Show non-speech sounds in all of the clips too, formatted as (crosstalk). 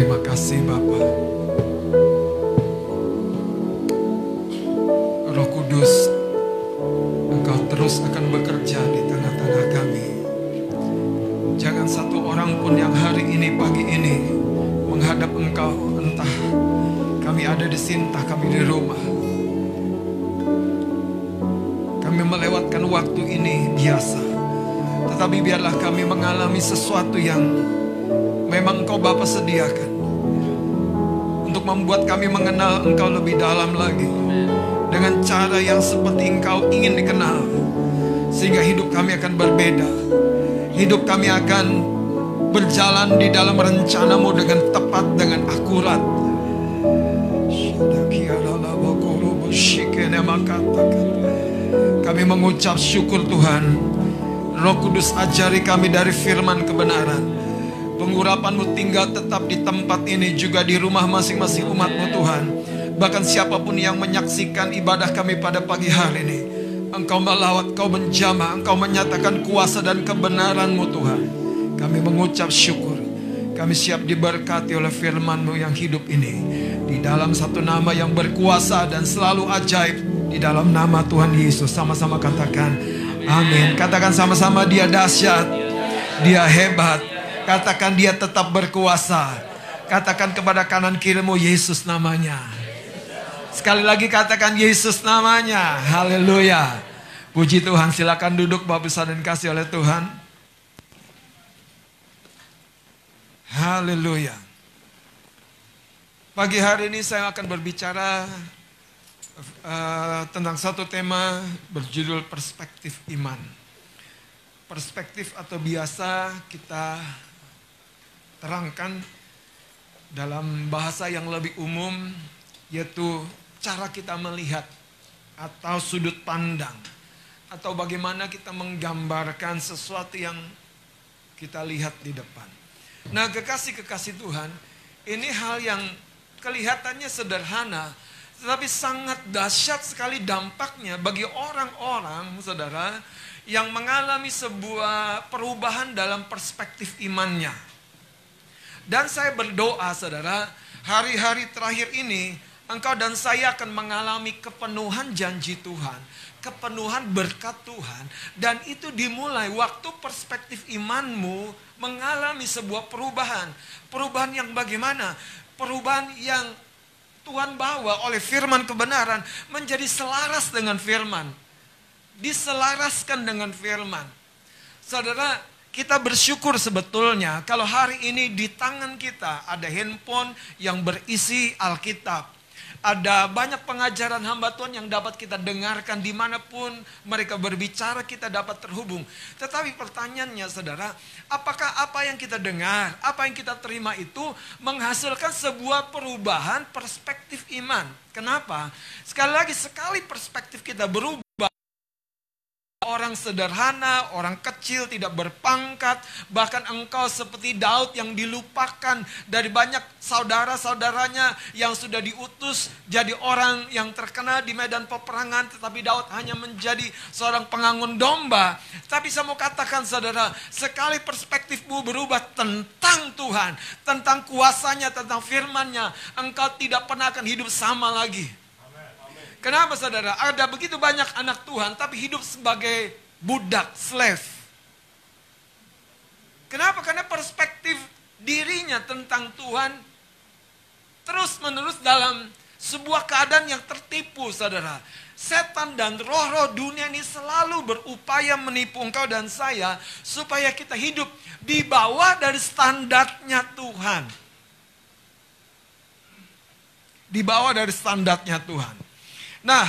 Terima kasih Bapak. Roh Kudus, Engkau terus akan bekerja di tengah-tengah kami. Jangan satu orang pun yang hari ini, pagi ini menghadap Engkau, entah kami ada di sini, entah kami di rumah. Kami melewatkan waktu ini biasa. Tetapi biarlah kami mengalami sesuatu yang memang Engkau Bapa sediakan. Untuk membuat kami mengenal Engkau lebih dalam lagi. Dengan cara yang seperti Engkau ingin dikenal. Sehingga hidup kami akan berbeda. Hidup kami akan berjalan di dalam rencanamu dengan tepat, dengan akurat. Kami mengucap syukur Tuhan. Roh Kudus ajari kami dari firman kebenaran. Pengurapanmu tinggal tetap di tempat ini juga di rumah masing-masing umatmu Tuhan. Bahkan siapa pun yang menyaksikan ibadah kami pada pagi hari ini. Engkau melawat, Engkau menjamah, Engkau menyatakan kuasa dan kebenaranmu Tuhan. Kami mengucap syukur. Kami siap diberkati oleh firman-Mu yang hidup ini. Di dalam satu nama yang berkuasa dan selalu ajaib. Di dalam nama Tuhan Yesus. Sama-sama katakan. Amin. Katakan sama-sama dia dahsyat. Dia hebat. Katakan dia tetap berkuasa. Katakan kepada kanan kirimu Yesus namanya. Sekali lagi katakan Yesus namanya. Haleluya. Puji Tuhan. Silakan duduk Bapak besar dan kasih oleh Tuhan. Haleluya. Pagi hari ini saya akan berbicara uh, tentang satu tema berjudul perspektif iman. Perspektif atau biasa kita terangkan dalam bahasa yang lebih umum yaitu cara kita melihat atau sudut pandang atau bagaimana kita menggambarkan sesuatu yang kita lihat di depan. Nah kekasih-kekasih Tuhan, ini hal yang kelihatannya sederhana, tetapi sangat dahsyat sekali dampaknya bagi orang-orang, saudara, yang mengalami sebuah perubahan dalam perspektif imannya. Dan saya berdoa, saudara, hari-hari terakhir ini, engkau dan saya akan mengalami kepenuhan janji Tuhan, kepenuhan berkat Tuhan, dan itu dimulai waktu perspektif imanmu mengalami sebuah perubahan. Perubahan yang bagaimana? Perubahan yang Tuhan bawa oleh firman kebenaran menjadi selaras dengan firman. Diselaraskan dengan firman. Saudara, kita bersyukur sebetulnya kalau hari ini di tangan kita ada handphone yang berisi Alkitab ada banyak pengajaran hamba Tuhan yang dapat kita dengarkan di mana pun mereka berbicara kita dapat terhubung. Tetapi pertanyaannya saudara, apakah apa yang kita dengar, apa yang kita terima itu menghasilkan sebuah perubahan perspektif iman? Kenapa? Sekali lagi, sekali perspektif kita berubah, orang sederhana, orang kecil, tidak berpangkat, bahkan engkau seperti Daud yang dilupakan dari banyak saudara-saudaranya yang sudah diutus jadi orang yang terkenal di medan peperangan, tetapi Daud hanya menjadi seorang pengangun domba. Tapi saya mau katakan saudara, sekali perspektifmu berubah tentang Tuhan, tentang kuasanya, tentang firmannya, engkau tidak pernah akan hidup sama lagi. Kenapa saudara? Ada begitu banyak anak Tuhan tapi hidup sebagai budak, slave. Kenapa? Karena perspektif dirinya tentang Tuhan terus menerus dalam sebuah keadaan yang tertipu saudara. Setan dan roh-roh dunia ini selalu berupaya menipu engkau dan saya supaya kita hidup di bawah dari standarnya Tuhan. Di bawah dari standarnya Tuhan. Nah,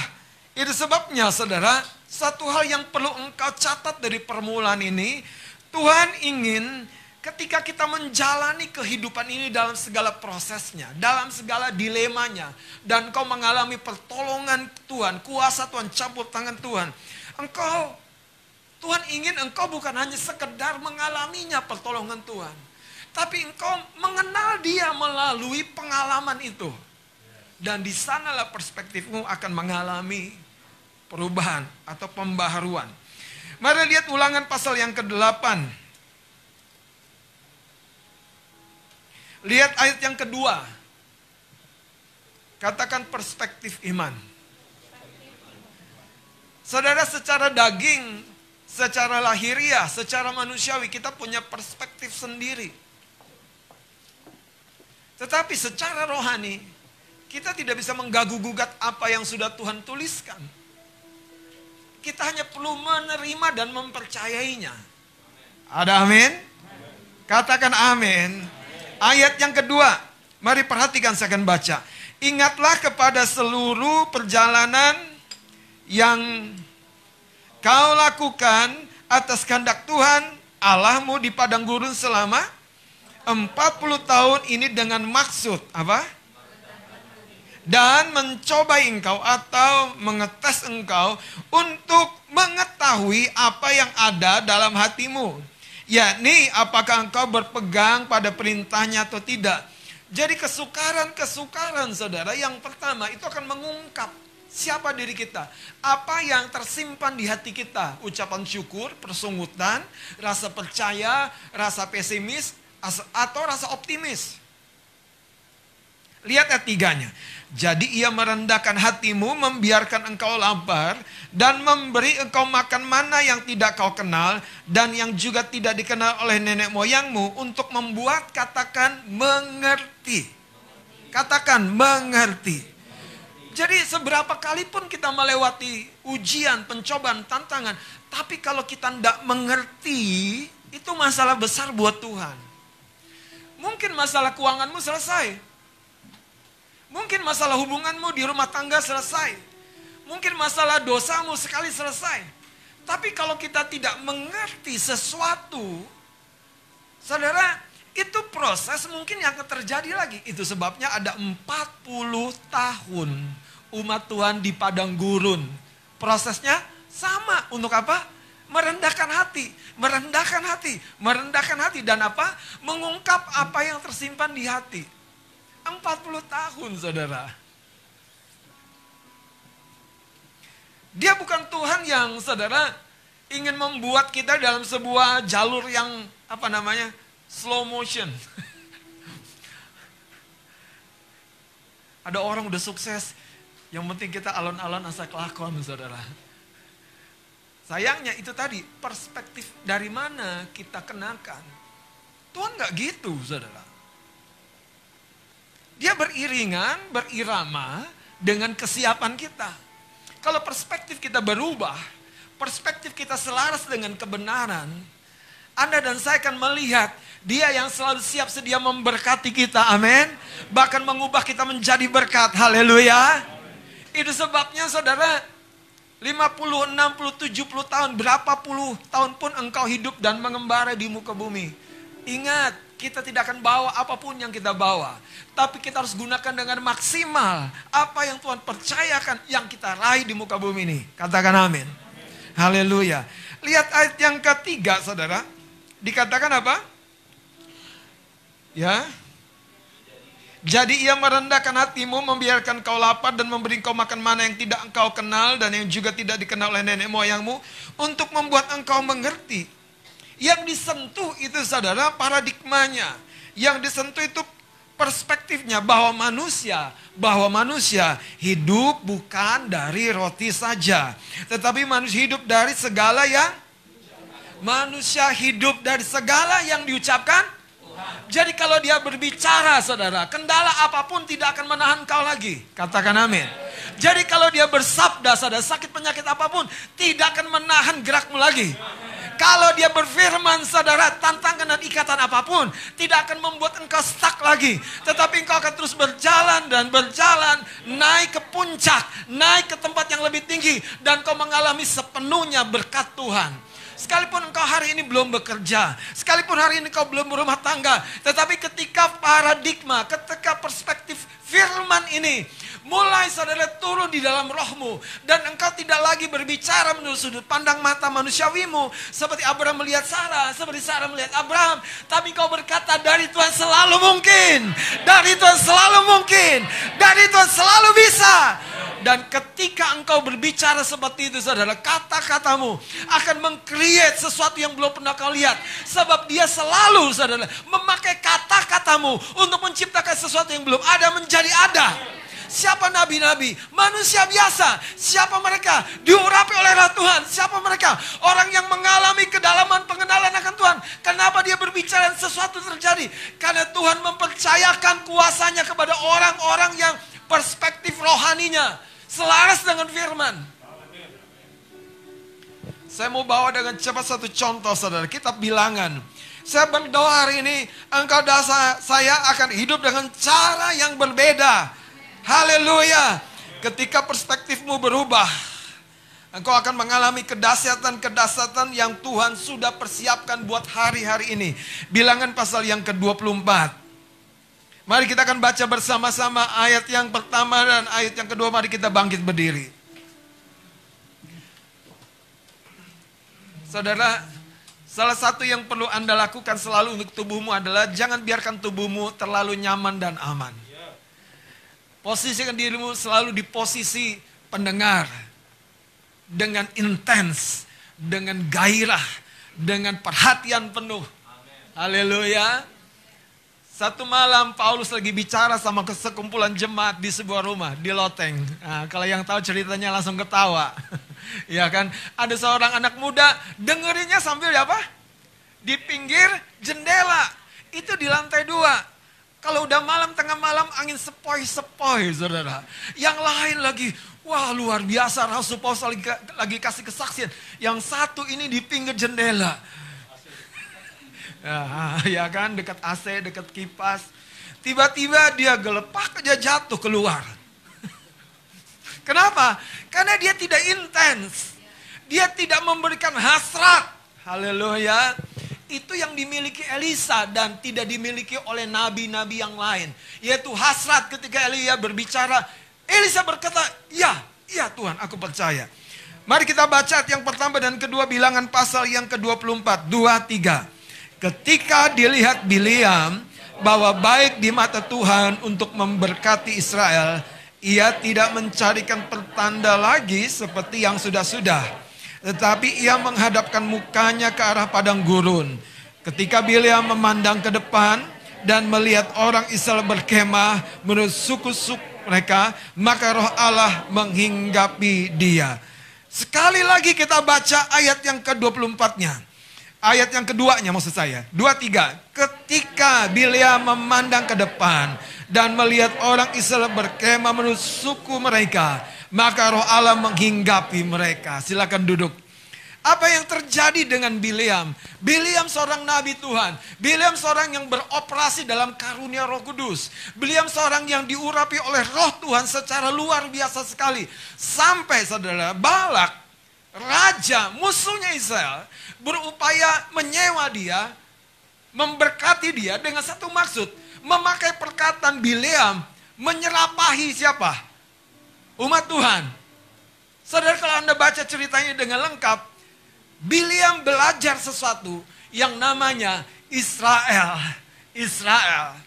itu sebabnya saudara, satu hal yang perlu engkau catat dari permulaan ini, Tuhan ingin ketika kita menjalani kehidupan ini dalam segala prosesnya, dalam segala dilemanya, dan kau mengalami pertolongan Tuhan, kuasa Tuhan, campur tangan Tuhan, engkau, Tuhan ingin engkau bukan hanya sekedar mengalaminya pertolongan Tuhan, tapi engkau mengenal dia melalui pengalaman itu. Dan di sanalah perspektifmu akan mengalami perubahan atau pembaharuan. Mari lihat ulangan pasal yang ke-8. Lihat ayat yang kedua. Katakan perspektif iman. Saudara secara daging, secara lahiriah, secara manusiawi kita punya perspektif sendiri. Tetapi secara rohani, kita tidak bisa menggaguh-gugat apa yang sudah Tuhan tuliskan. Kita hanya perlu menerima dan mempercayainya. Ada amin? Katakan amin. Ayat yang kedua, mari perhatikan saya akan baca. Ingatlah kepada seluruh perjalanan yang kau lakukan atas kehendak Tuhan Allahmu di padang gurun selama 40 tahun ini dengan maksud apa? Dan mencoba engkau atau mengetes engkau untuk mengetahui apa yang ada dalam hatimu. Yakni apakah engkau berpegang pada perintahnya atau tidak. Jadi kesukaran-kesukaran saudara yang pertama itu akan mengungkap siapa diri kita. Apa yang tersimpan di hati kita. Ucapan syukur, persungutan, rasa percaya, rasa pesimis, atau rasa optimis. Lihat ayat tiganya. Jadi ia merendahkan hatimu, membiarkan engkau lapar, dan memberi engkau makan mana yang tidak kau kenal, dan yang juga tidak dikenal oleh nenek moyangmu, untuk membuat katakan mengerti. Katakan mengerti. Jadi seberapa kali pun kita melewati ujian, pencobaan, tantangan. Tapi kalau kita tidak mengerti, itu masalah besar buat Tuhan. Mungkin masalah keuanganmu selesai. Mungkin masalah hubunganmu di rumah tangga selesai. Mungkin masalah dosamu sekali selesai. Tapi kalau kita tidak mengerti sesuatu, saudara, itu proses mungkin yang akan terjadi lagi. Itu sebabnya ada 40 tahun umat Tuhan di padang gurun. Prosesnya sama untuk apa? Merendahkan hati, merendahkan hati, merendahkan hati dan apa? Mengungkap apa yang tersimpan di hati. 40 tahun saudara. Dia bukan Tuhan yang saudara ingin membuat kita dalam sebuah jalur yang apa namanya slow motion. Ada orang udah sukses, yang penting kita alon-alon asal kelakuan saudara. Sayangnya itu tadi perspektif dari mana kita kenakan. Tuhan nggak gitu saudara. Dia beriringan, berirama dengan kesiapan kita. Kalau perspektif kita berubah, perspektif kita selaras dengan kebenaran, Anda dan saya akan melihat dia yang selalu siap sedia memberkati kita, amin. Bahkan mengubah kita menjadi berkat, haleluya. Itu sebabnya saudara, 50, 60, 70 tahun, berapa puluh tahun pun engkau hidup dan mengembara di muka bumi. Ingat, kita tidak akan bawa apa pun yang kita bawa. Tapi kita harus gunakan dengan maksimal apa yang Tuhan percayakan yang kita raih di muka bumi ini. Katakan amin. Haleluya. Lihat ayat yang ketiga saudara. Dikatakan apa? Ya. Jadi ia merendahkan hatimu, membiarkan kau lapar dan memberi kau makan mana yang tidak engkau kenal dan yang juga tidak dikenal oleh nenek moyangmu untuk membuat engkau mengerti yang disentuh itu saudara paradigmanya. Yang disentuh itu perspektifnya bahwa manusia, bahwa manusia hidup bukan dari roti saja. Tetapi manusia hidup dari segala yang manusia hidup dari segala yang diucapkan jadi kalau dia berbicara saudara, kendala apa pun tidak akan menahan kau lagi. Katakan amin. Jadi kalau dia bersabda saudara, sakit penyakit apa pun tidak akan menahan gerakmu lagi. Kalau dia berfirman saudara, tantangan dan ikatan apa pun tidak akan membuat engkau stuck lagi. Tetapi engkau akan terus berjalan dan berjalan, naik ke puncak, naik ke tempat yang lebih tinggi. Dan kau mengalami sepenuhnya berkat Tuhan. Sekalipun engkau hari ini belum bekerja, sekalipun hari ini kau belum berumah tangga, tetapi ketika paradigma, ketika perspektif firman ini mulai saudara turun di dalam rohmu dan engkau tidak lagi berbicara menurut sudut pandang mata manusiawimu seperti Abraham melihat Sarah, seperti Sarah melihat Abraham, tapi kau berkata dari Tuhan selalu mungkin, dari Tuhan selalu mungkin, dari Tuhan selalu bisa. Dan ketika engkau berbicara seperti itu saudara, kata-katamu akan mengcreate sesuatu yang belum pernah kau lihat. Sebab dia selalu saudara memakai kata-katamu untuk menciptakan sesuatu yang belum ada menjadi ada. Siapa nabi-nabi? Manusia biasa. Siapa mereka? Diurapi oleh Tuhan. Siapa mereka? Orang yang mengalami kedalaman pengenalan akan Tuhan. Kenapa dia berbicara sesuatu terjadi? Karena Tuhan mempercayakan kuasanya kepada orang-orang yang perspektif rohaninya selaras dengan firman. Saya mau bawa dengan cepat satu contoh saudara. Kitab bilangan. Saya berdoa hari ini, engkau dasar saya akan hidup dengan cara yang berbeda. Haleluya. Ketika perspektifmu berubah, engkau akan mengalami kedahsyatan-kedahsyatan yang Tuhan sudah persiapkan buat hari-hari ini. Bilangan pasal yang ke-24. Mari kita akan baca bersama-sama ayat yang pertama dan ayat yang kedua. Mari kita bangkit berdiri. Saudara, salah satu yang perlu Anda lakukan selalu untuk tubuhmu adalah jangan biarkan tubuhmu terlalu nyaman dan aman. Posisikan dirimu selalu di posisi pendengar. Dengan intens, dengan gairah, dengan perhatian penuh. Haleluya. Satu malam Paulus lagi bicara sama sekumpulan jemaat di sebuah rumah di loteng. Nah, kalau yang tahu ceritanya langsung ketawa. (laughs) ya kan? Ada seorang anak muda dengerinnya sambil apa? Di pinggir jendela. Itu di lantai dua. Kalau udah malam tengah malam angin sepoi-sepoi saudara. Yang lain lagi, wah luar biasa Rasul Paulus lagi, lagi kasih kesaksian. Yang satu ini di pinggir jendela (laughs) Ya, ya kan, dekat AC, dekat kipas. Tiba-tiba dia gelepak aja jatuh keluar. (laughs) Kenapa? Karena dia tidak intens. Dia tidak memberikan hasrat. Haleluya. Itu yang dimiliki Elisa dan tidak dimiliki oleh nabi-nabi yang lain. Yaitu hasrat ketika Elia berbicara. Elisa berkata, ya, ya Tuhan aku percaya. Mari kita baca yang pertama dan kedua bilangan pasal yang ke-24. Dua, tiga. Ketika dilihat Biliam bahwa baik di mata Tuhan untuk memberkati Israel, ia tidak mencarikan pertanda lagi seperti yang sudah-sudah. Tetapi ia menghadapkan mukanya ke arah padang gurun. Ketika Biliam memandang ke depan dan melihat orang Israel berkemah menurut suku-suku mereka, maka roh Allah menghinggapi dia. Sekali lagi kita baca ayat yang ke-24-nya. Ayat yang keduanya maksud saya. Dua tiga. Ketika Bilia memandang ke depan dan melihat orang Israel berkemah menurut suku mereka. Maka roh Allah menghinggapi mereka. Silakan duduk. Apa yang terjadi dengan Biliam? Biliam seorang nabi Tuhan. Biliam seorang yang beroperasi dalam karunia roh kudus. Biliam seorang yang diurapi oleh roh Tuhan secara luar biasa sekali. Sampai saudara, Balak, raja musuhnya Israel, berupaya menyewa dia, memberkati dia dengan satu maksud, memakai perkataan Bileam menyerapahi siapa? Umat Tuhan. Saudara kalau Anda baca ceritanya dengan lengkap, Bileam belajar sesuatu yang namanya Israel. Israel.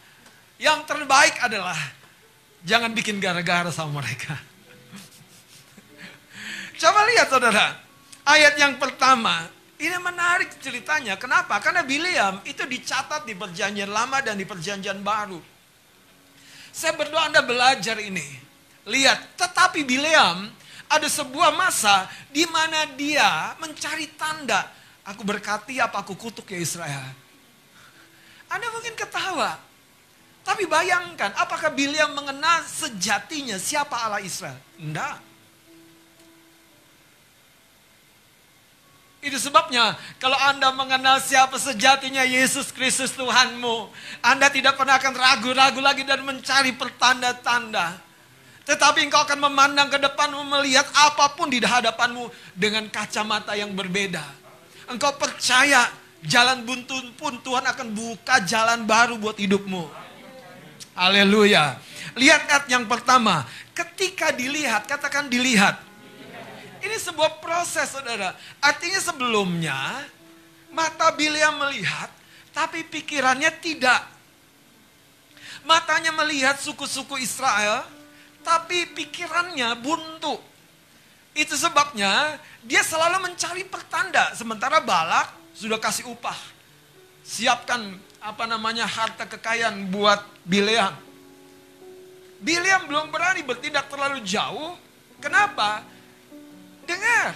Yang terbaik adalah jangan bikin gara-gara sama mereka. (laughs) Coba lihat saudara, ayat yang pertama, ini menarik ceritanya. Kenapa? Karena Biliam itu dicatat di perjanjian lama dan di perjanjian baru. Saya berdoa Anda belajar ini. Lihat, tetapi Biliam ada sebuah masa di mana dia mencari tanda. Aku berkati apa aku kutuk ya Israel. Anda mungkin ketawa. Tapi bayangkan, apakah Biliam mengenal sejatinya siapa Allah Israel? Enggak. Itu sebabnya kalau Anda mengenal siapa sejatinya Yesus Kristus Tuhanmu, Anda tidak pernah akan ragu-ragu lagi dan mencari pertanda-tanda. Tetapi engkau akan memandang ke depan melihat apa pun di hadapanmu dengan kacamata yang berbeda. Engkau percaya jalan buntu pun Tuhan akan buka jalan baru buat hidupmu. Haleluya. Lihat yang pertama, ketika dilihat, katakan dilihat ini sebuah proses saudara. Artinya sebelumnya mata Biliam melihat tapi pikirannya tidak. Matanya melihat suku-suku Israel tapi pikirannya buntu. Itu sebabnya dia selalu mencari pertanda, sementara Balak sudah kasih upah. Siapkan apa namanya harta kekayaan buat Bileam. Bileam belum berani bertindak terlalu jauh. Kenapa? Dengar,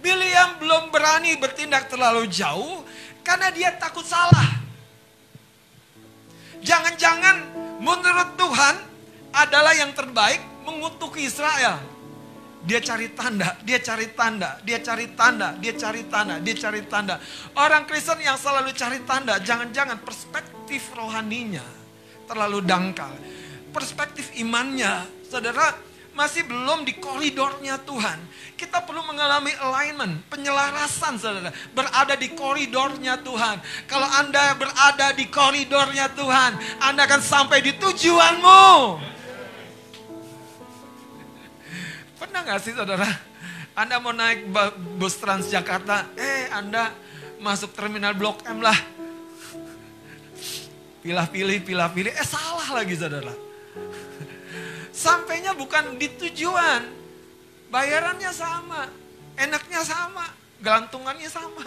Bileam belum berani bertindak terlalu jauh karena dia takut salah. Jangan-jangan menurut Tuhan adalah yang terbaik mengutuki Israel. Dia cari tanda, dia cari tanda, dia cari tanda, dia cari tanda, dia cari tanda. Orang Kristen yang selalu cari tanda, jangan-jangan perspektif rohaninya terlalu dangkal. Perspektif imannya, saudara, masih belum di koridornya Tuhan. Kita perlu mengalami alignment, penyelarasan saudara. Berada di koridornya Tuhan. Kalau Anda berada di koridornya Tuhan, Anda akan sampai di tujuanmu. Pernah gak sih saudara? Anda mau naik bus Transjakarta, eh Anda masuk terminal Blok M lah. Pilah-pilih, pilah-pilih, eh salah lagi saudara. Sampainya bukan di tujuan. Bayarannya sama, enaknya sama, gelantungannya sama.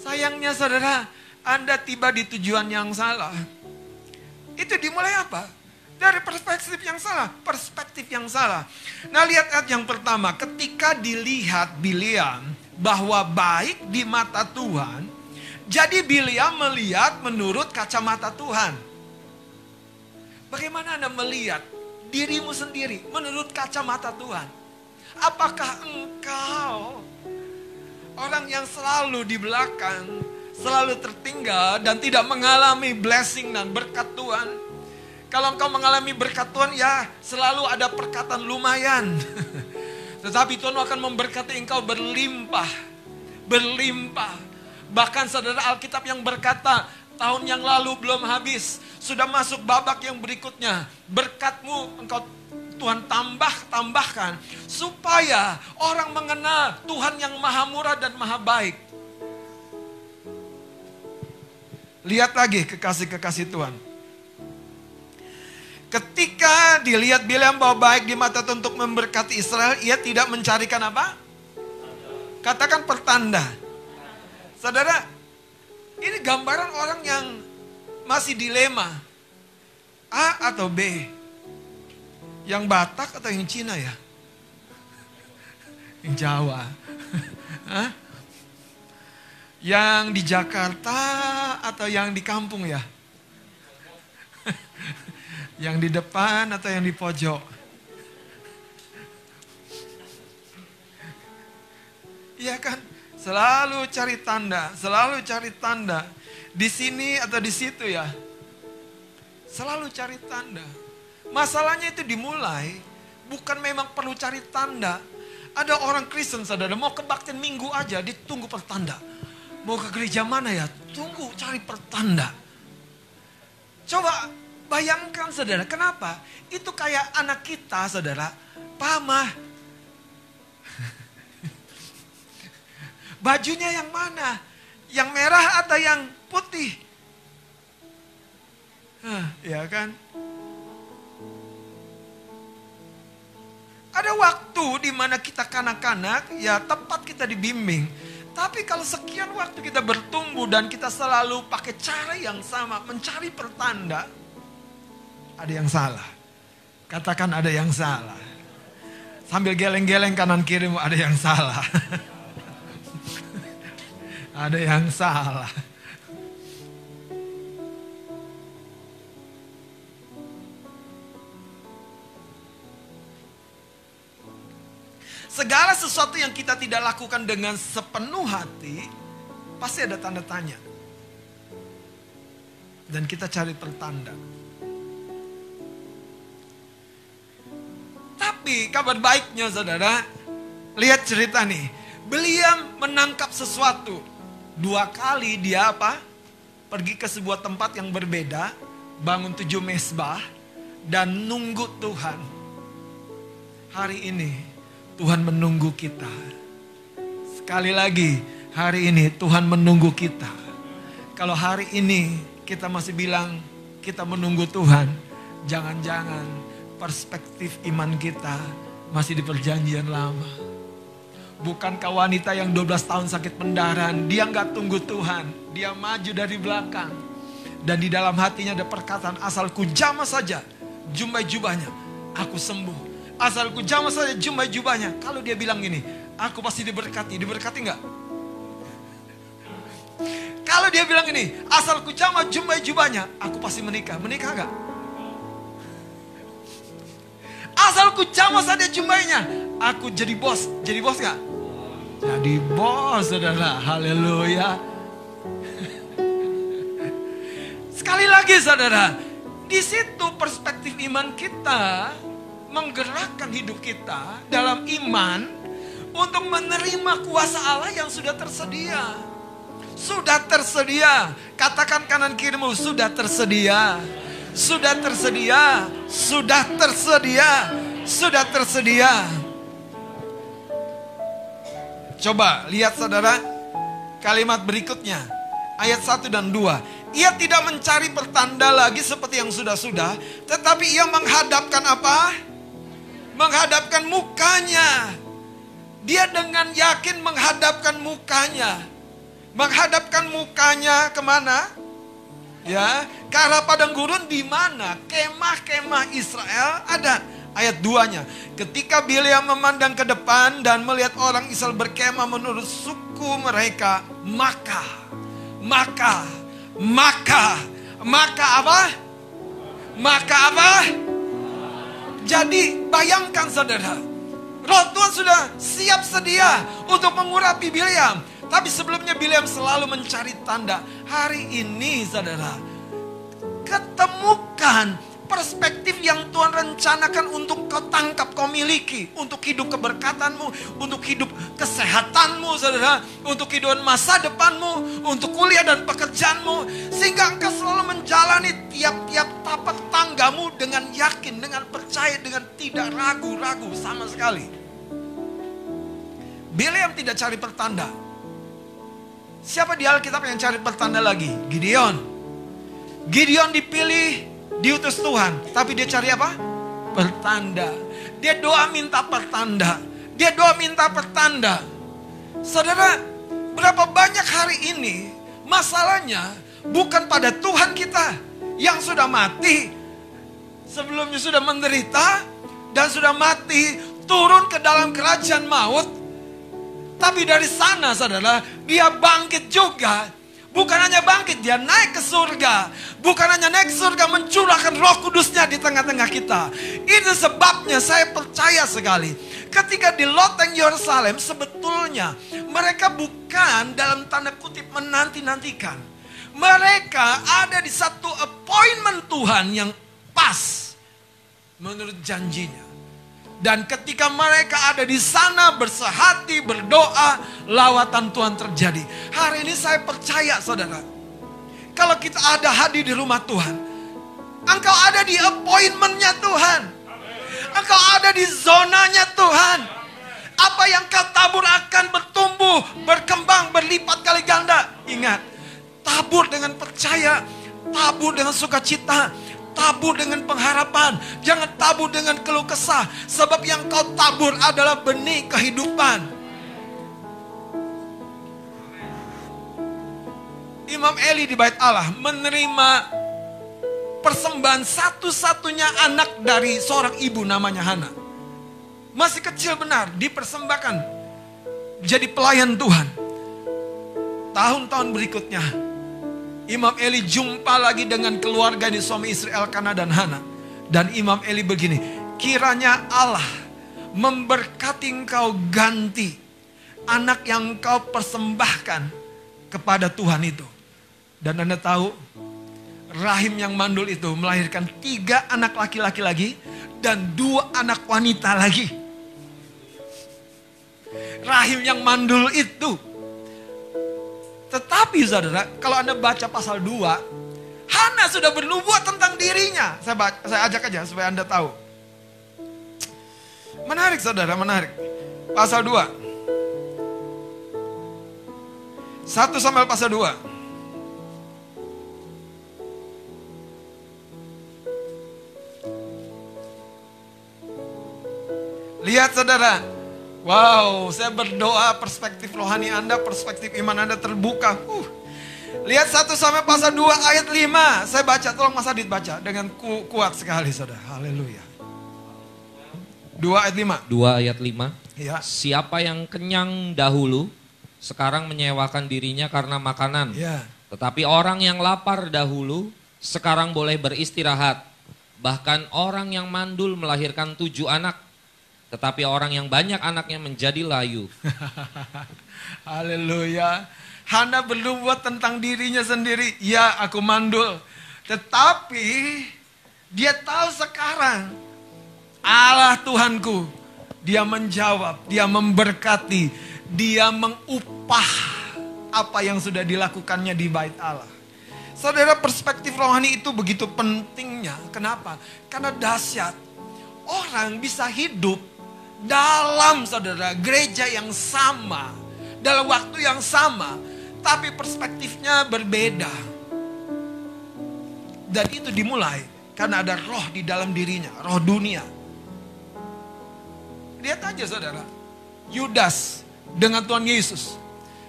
Sayangnya saudara, Anda tiba di tujuan yang salah. Itu dimulai apa? Dari perspektif yang salah, perspektif yang salah. Nah lihat ayat yang pertama, ketika dilihat Biliam bahwa baik di mata Tuhan, jadi Biliam melihat menurut kacamata Tuhan. Bagaimana Anda melihat dirimu sendiri menurut kacamata Tuhan? Apakah engkau orang yang selalu di belakang, selalu tertinggal dan tidak mengalami blessing dan berkat Tuhan? Kalau engkau mengalami berkat Tuhan, ya selalu ada perkataan lumayan. (laughs) Tetapi Tuhan akan memberkati engkau berlimpah. Berlimpah. Bahkan saudara Alkitab yang berkata, tahun yang lalu belum habis. Sudah masuk babak yang berikutnya. Berkatmu engkau Tuhan tambah, tambahkan. Supaya orang mengenal Tuhan yang maha murah dan maha baik. Lihat lagi kekasih-kekasih Tuhan. Ketika dilihat Bileam bahwa baik di mata untuk memberkati Israel, ia tidak mencarikan apa? Katakan pertanda. Saudara, ini gambaran orang yang masih dilema. A atau B? Yang Batak atau yang Cina ya? Yang Jawa. (laughs) Hah? Yang di Jakarta atau yang di kampung ya? Yang di depan atau yang di pojok? Iya kan? Selalu cari tanda, selalu cari tanda. Di sini atau di situ ya. Selalu cari tanda. Masalahnya itu dimulai bukan memang perlu cari tanda. Ada orang Kristen saudara mau kebaktian minggu aja ditunggu pertanda. Mau ke gereja mana ya? Tunggu cari pertanda. Coba Bayangkan saudara, kenapa? Itu kayak anak kita saudara, pamah. (laughs) Bajunya yang mana? Yang merah atau yang putih? Hah, ya kan? Ada waktu di mana kita kanak-kanak, ya tepat kita dibimbing. Tapi kalau sekian waktu kita bertumbuh dan kita selalu pakai cara yang sama, mencari pertanda, ada yang salah. Katakan ada yang salah. Sambil geleng-geleng kanan kirimu ada yang salah. (laughs) ada yang salah. Segala sesuatu yang kita tidak lakukan dengan sepenuh hati, pasti ada tanda tanya. Dan kita cari pertanda. Tapi kabar baiknya saudara, lihat cerita nih. Beliau menangkap sesuatu. Dua kali dia apa? Pergi ke sebuah tempat yang berbeda, bangun tujuh mesbah, dan nunggu Tuhan. Hari ini Tuhan menunggu kita. Sekali lagi, hari ini Tuhan menunggu kita. Kalau hari ini kita masih bilang kita menunggu Tuhan, jangan-jangan perspektif iman kita masih di perjanjian lama. Bukankah wanita yang 12 tahun sakit pendarahan, dia nggak tunggu Tuhan, dia maju dari belakang. Dan di dalam hatinya ada perkataan, asalku jamah saja, jumpai jubahnya, aku sembuh. Asalku jamah saja, jumpai jubahnya. Kalau dia bilang gini, aku pasti diberkati, diberkati nggak? Kalau dia bilang gini, asalku jamah jumpai jubahnya, aku pasti menikah. Menikah nggak? Asalku jamah saja jumbainya, aku jadi bos. Jadi bos nggak? Jadi bos, saudara. Haleluya. (laughs) Sekali lagi, saudara, di situ perspektif iman kita menggerakkan hidup kita dalam iman untuk menerima kuasa Allah yang sudah tersedia. Sudah tersedia. Katakan kanan kirimu, sudah tersedia. Sudah tersedia. Sudah tersedia. Sudah tersedia. Coba lihat saudara kalimat berikutnya. Ayat 1 dan 2. Ia tidak mencari pertanda lagi seperti yang sudah-sudah. Tetapi ia menghadapkan apa? Menghadapkan mukanya. Dia dengan yakin menghadapkan mukanya. Menghadapkan mukanya ke mana? Ya, arah padang gurun di mana kemah-kemah Israel ada ayat 2-nya. Ketika Bileam memandang ke depan dan melihat orang Israel berkemah menurut suku mereka, maka maka maka maka apa? Maka apa? Jadi bayangkan saudara, Roh Tuhan sudah siap sedia untuk mengurapi Bileam. Tapi sebelumnya Bileam selalu mencari tanda. Hari ini saudara, ketemukan perspektif yang Tuhan rencanakan untuk kau tangkap, kau miliki. Untuk hidup keberkatanmu, untuk hidup kesehatanmu saudara. Untuk kehidupan masa depanmu, untuk kuliah dan pekerjaanmu. Sehingga engkau selalu menjalani tiap-tiap tapak tanggamu dengan yakin, dengan percaya, dengan tidak ragu-ragu sama sekali. Bileam tidak cari pertanda. Siapa di Alkitab yang cari pertanda lagi? Gideon. Gideon dipilih, diutus Tuhan. Tapi dia cari apa? Pertanda. Dia doa minta pertanda. Dia doa minta pertanda. Saudara, berapa banyak hari ini masalahnya bukan pada Tuhan kita yang sudah mati. Sebelumnya sudah menderita dan sudah mati turun ke dalam kerajaan maut tapi dari sana saudara, dia bangkit juga. Bukan hanya bangkit, dia naik ke surga. Bukan hanya naik ke surga, mencurahkan roh kudusnya di tengah-tengah kita. Itu sebabnya saya percaya sekali. Ketika di loteng Yerusalem, sebetulnya mereka bukan dalam tanda kutip menanti-nantikan. Mereka ada di satu appointment Tuhan yang pas menurut janjinya. Dan ketika mereka ada di sana bersehati, berdoa, lawatan Tuhan terjadi. Hari ini saya percaya saudara. Kalau kita ada hadir di rumah Tuhan. Engkau ada di appointmentnya Tuhan. Engkau ada di zonanya Tuhan. Apa yang kau tabur akan bertumbuh, berkembang, berlipat kali ganda. Ingat, tabur dengan percaya, tabur dengan sukacita, tabur dengan pengharapan. Jangan tabur dengan keluh kesah. Sebab yang kau tabur adalah benih kehidupan. Imam Eli di bait Allah menerima persembahan satu-satunya anak dari seorang ibu namanya Hana. Masih kecil benar, dipersembahkan jadi pelayan Tuhan. Tahun-tahun berikutnya, Imam Eli jumpa lagi dengan keluarga di suami istri Elkana dan Hana. Dan Imam Eli begini, kiranya Allah memberkati engkau ganti anak yang kau persembahkan kepada Tuhan itu. Dan Anda tahu, rahim yang mandul itu melahirkan tiga anak laki-laki lagi dan dua anak wanita lagi. Rahim yang mandul itu tetapi saudara, kalau Anda baca pasal 2, Hana sudah bernubuat tentang dirinya. Saya, baca, saya ajak aja supaya Anda tahu. Menarik saudara, menarik. Pasal 2. Satu sampai pasal 2. Lihat saudara. Wow, saya berdoa perspektif rohani Anda, perspektif iman Anda terbuka. Uh. Lihat 1 sampai pasal 2 ayat 5. Saya baca, tolong Mas Adit baca dengan ku, kuat sekali saudara. Haleluya. 2 ayat 5. 2 ayat 5. Ya. Siapa yang kenyang dahulu, sekarang menyewakan dirinya karena makanan. Ya. Tetapi orang yang lapar dahulu, sekarang boleh beristirahat. Bahkan orang yang mandul melahirkan tujuh anak, tetapi orang yang banyak anaknya menjadi layu. (laughs) Haleluya. Hana belum buat tentang dirinya sendiri. Ya, aku mandul. Tetapi dia tahu sekarang Allah Tuhanku. Dia menjawab, dia memberkati, dia mengupah apa yang sudah dilakukannya di bait Allah. Saudara perspektif rohani itu begitu pentingnya. Kenapa? Karena dahsyat. Orang bisa hidup dalam saudara gereja yang sama. Dalam waktu yang sama. Tapi perspektifnya berbeda. Dan itu dimulai karena ada roh di dalam dirinya. Roh dunia. Lihat aja saudara. Yudas dengan Tuhan Yesus.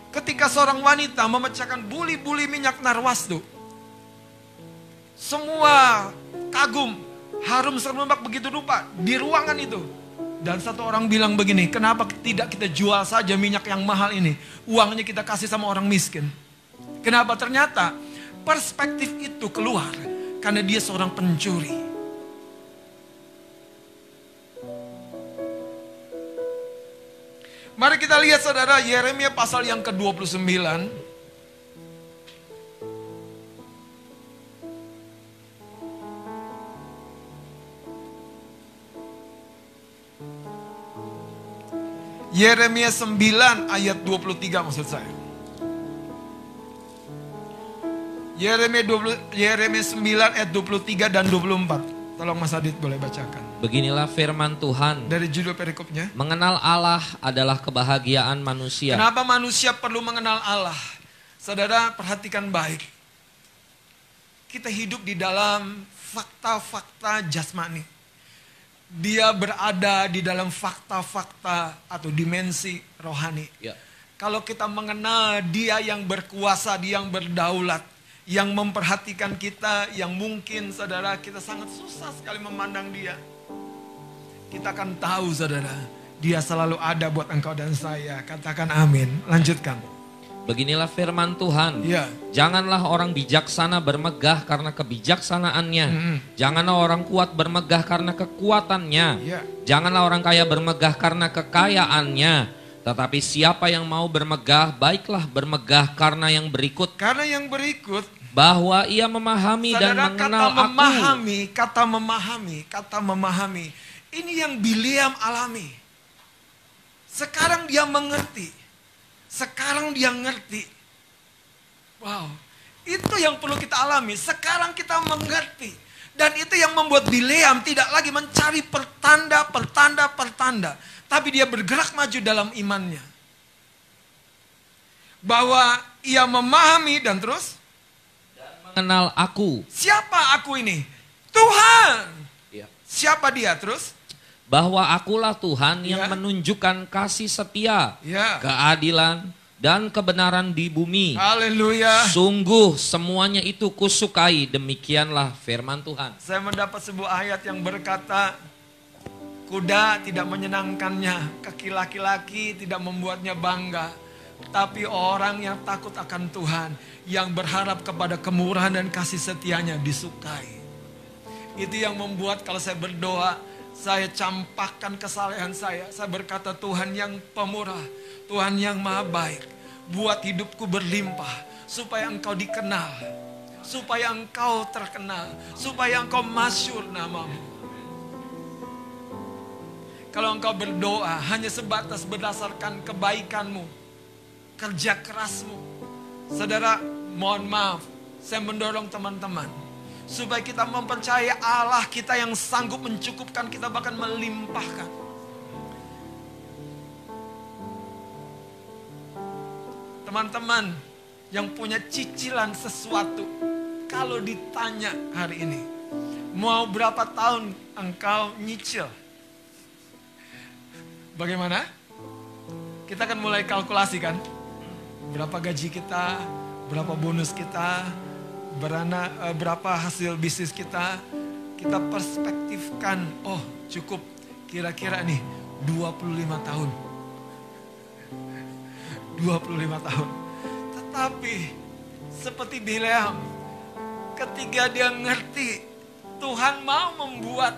Ketika seorang wanita memecahkan buli-buli minyak narwastu. Semua kagum. Harum serbak begitu rupa di ruangan itu. Dan satu orang bilang begini, kenapa tidak kita jual saja minyak yang mahal ini? Uangnya kita kasih sama orang miskin. Kenapa? Ternyata perspektif itu keluar karena dia seorang pencuri. Mari kita lihat saudara Yeremia pasal yang ke-29. Yeremia 9 ayat 23 maksud saya. Yeremia 20, Yeremia 9 ayat 23 dan 24. Tolong Mas Adit boleh bacakan. Beginilah firman Tuhan. Dari judul perikopnya. Mengenal Allah adalah kebahagiaan manusia. Kenapa manusia perlu mengenal Allah? Saudara perhatikan baik. Kita hidup di dalam fakta-fakta jasmani. Dia berada di dalam fakta-fakta atau dimensi rohani. Ya. Kalau kita mengenal dia yang berkuasa, dia yang berdaulat, yang memperhatikan kita, yang mungkin saudara kita sangat susah sekali memandang dia. Kita akan tahu saudara, dia selalu ada buat engkau dan saya. Katakan amin. Lanjutkan. Beginilah firman Tuhan. Ya. Janganlah orang bijaksana bermegah karena kebijaksanaannya. Mm-mm. Janganlah orang kuat bermegah karena kekuatannya. Ya. Janganlah orang kaya bermegah karena kekayaannya. Tetapi siapa yang mau bermegah, baiklah bermegah karena yang berikut. Karena yang berikut, Bahwa ia memahami dan mengenal kata aku. memahami, kata memahami, kata memahami. Ini yang Biliam alami. Sekarang dia mengerti. Sekarang dia ngerti. Wow. Itu yang perlu kita alami. Sekarang kita mengerti. Dan itu yang membuat Bileam tidak lagi mencari pertanda, pertanda, pertanda. Tapi dia bergerak maju dalam imannya. Bahwa ia memahami dan terus Mengenal aku. siapa aku ini? Tuhan. Ya. Siapa dia terus? Bahwa akulah Tuhan yang Ya. menunjukkan kasih setia, Ya. keadilan, dan kebenaran di bumi. Haleluya. Sungguh semuanya itu kusukai, demikianlah firman Tuhan. Saya mendapat sebuah ayat yang berkata, kuda tidak menyenangkannya, kaki laki-laki tidak membuatnya bangga. Tapi orang yang takut akan Tuhan, yang berharap kepada kemurahan dan kasih setianya disukai. Itu yang membuat kalau saya berdoa, saya campakkan kesalehan saya. Saya berkata Tuhan yang pemurah, Tuhan yang maha baik. Buat hidupku berlimpah, supaya engkau dikenal. Supaya engkau terkenal, supaya engkau masyur namamu. Kalau engkau berdoa hanya sebatas berdasarkan kebaikanmu, kerja kerasmu. Saudara, mohon maaf, saya mendorong teman-teman supaya kita mempercayai Allah kita yang sanggup mencukupkan kita bahkan melimpahkan. Teman-teman yang punya cicilan sesuatu, kalau ditanya hari ini, mau berapa tahun engkau nyicil? Bagaimana? Kita akan mulai kalkulasi kan? Berapa gaji kita, berapa bonus kita, berana, eh, berapa hasil bisnis kita. Kita perspektifkan, oh cukup kira-kira nih 25 tahun. 25 tahun. Tetapi seperti Bileam, ketika dia ngerti Tuhan mau membuat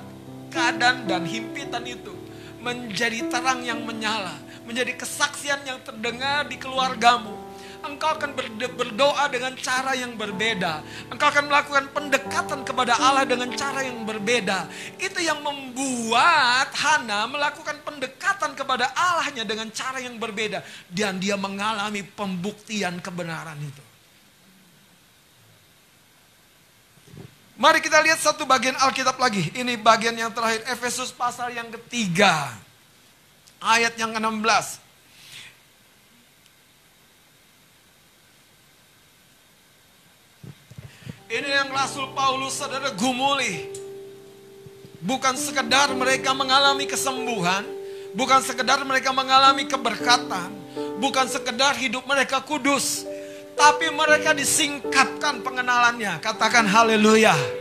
keadaan dan himpitan itu menjadi terang yang menyala, menjadi kesaksian yang terdengar di keluargamu. Engkau akan berdoa dengan cara yang berbeda. Engkau akan melakukan pendekatan kepada Allah dengan cara yang berbeda. Itu yang membuat Hana melakukan pendekatan kepada Allahnya dengan cara yang berbeda. Dan dia mengalami pembuktian kebenaran itu. Mari kita lihat satu bagian Alkitab lagi. Ini bagian yang terakhir. Efesus pasal yang ketiga. Ayat yang ke-16. Ini yang Rasul Paulus saudara gumuli. Bukan sekedar mereka mengalami kesembuhan. Bukan sekedar mereka mengalami keberkatan. Bukan sekedar hidup mereka kudus tapi mereka disingkapkan pengenalannya. Katakan haleluya.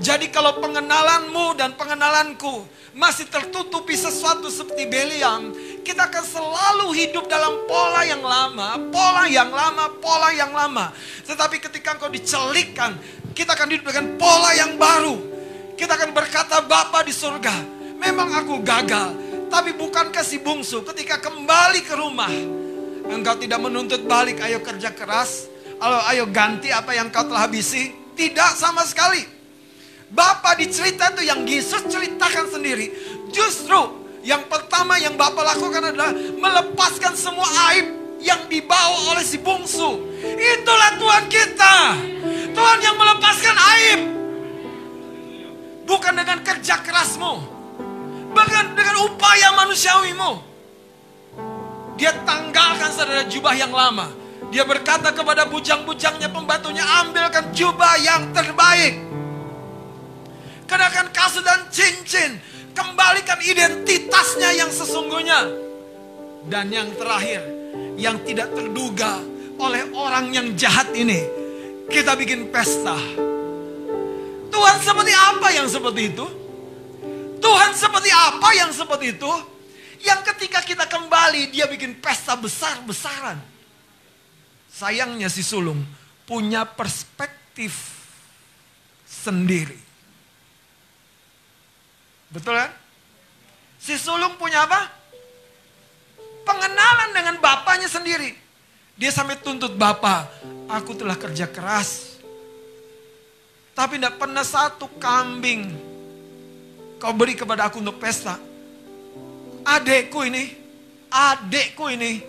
Jadi kalau pengenalanmu dan pengenalanku masih tertutupi sesuatu seperti Beliam, kita akan selalu hidup dalam pola yang lama, pola yang lama, pola yang lama. Tetapi ketika engkau dicelikkan, kita akan hidup dengan pola yang baru. Kita akan berkata Bapa di surga, memang aku gagal, tapi bukankah si bungsu ketika kembali ke rumah, Engkau tidak menuntut balik, ayo kerja keras. Ayo, ayo ganti apa yang kau telah habisi. Tidak sama sekali. Bapak di cerita itu yang Yesus ceritakan sendiri. Justru yang pertama yang Bapak lakukan adalah melepaskan semua aib yang dibawa oleh si bungsu. Itulah Tuhan kita. Tuhan yang melepaskan aib. Bukan dengan kerja kerasmu. Bukan dengan upaya manusiawimu. Dia tanggalkan saudara jubah yang lama. Dia berkata kepada bujang-bujangnya pembantunya, ambilkan jubah yang terbaik. Kenakan kasut dan cincin. Kembalikan identitasnya yang sesungguhnya. Dan yang terakhir, yang tidak terduga oleh orang yang jahat ini. Kita bikin pesta. Tuhan seperti apa yang seperti itu? Tuhan seperti apa yang seperti itu? Yang ketika kita kembali dia bikin pesta besar-besaran. Sayangnya si sulung punya perspektif sendiri. Betul kan? Si sulung punya apa? Pengenalan dengan bapaknya sendiri. Dia sampai tuntut bapak, aku telah kerja keras. Tapi tidak pernah satu kambing kau beri kepada aku untuk pesta adekku ini, adekku ini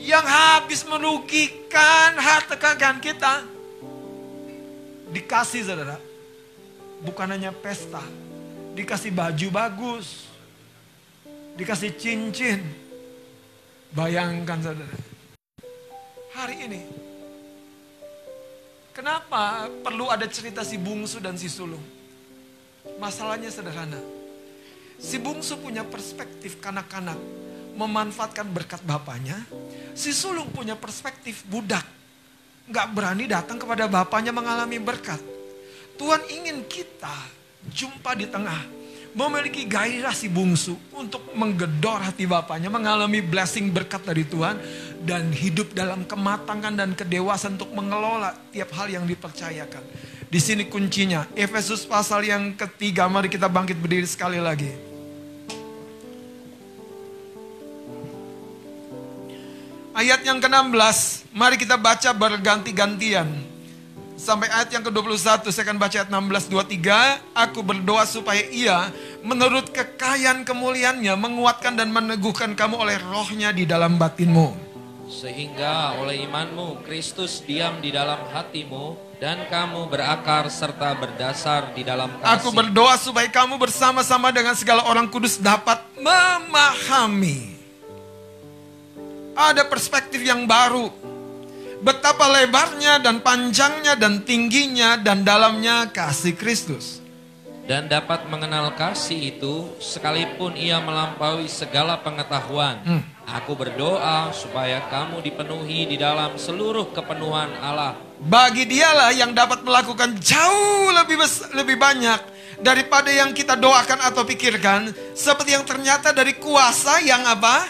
yang habis merugikan harta kekayaan kita dikasih saudara bukan hanya pesta dikasih baju bagus dikasih cincin bayangkan saudara hari ini kenapa perlu ada cerita si bungsu dan si sulung masalahnya sederhana Si bungsu punya perspektif kanak-kanak memanfaatkan berkat bapaknya. Si sulung punya perspektif budak. Gak berani datang kepada bapaknya mengalami berkat. Tuhan ingin kita jumpa di tengah. Memiliki gairah si bungsu untuk menggedor hati bapaknya. Mengalami blessing berkat dari Tuhan. Dan hidup dalam kematangan dan kedewasaan untuk mengelola tiap hal yang dipercayakan. Di sini kuncinya. Efesus pasal yang ketiga. Mari kita bangkit berdiri sekali lagi. Ayat yang ke-16, mari kita baca berganti-gantian. Sampai ayat yang ke-21, saya akan baca ayat 16, 23. Aku berdoa supaya ia menurut kekayaan kemuliaannya menguatkan dan meneguhkan kamu oleh rohnya di dalam batinmu. Sehingga oleh imanmu Kristus diam di dalam hatimu dan kamu berakar serta berdasar di dalam kasih. Aku berdoa supaya kamu bersama-sama dengan segala orang kudus dapat memahami ada perspektif yang baru. Betapa lebarnya dan panjangnya dan tingginya dan dalamnya kasih Kristus. dan dapat mengenal kasih itu sekalipun ia melampaui segala pengetahuan. Aku berdoa supaya kamu dipenuhi di dalam seluruh kepenuhan Allah. Bagi dialah yang dapat melakukan jauh lebih lebih banyak daripada yang kita doakan atau pikirkan, seperti yang ternyata dari kuasa yang apa?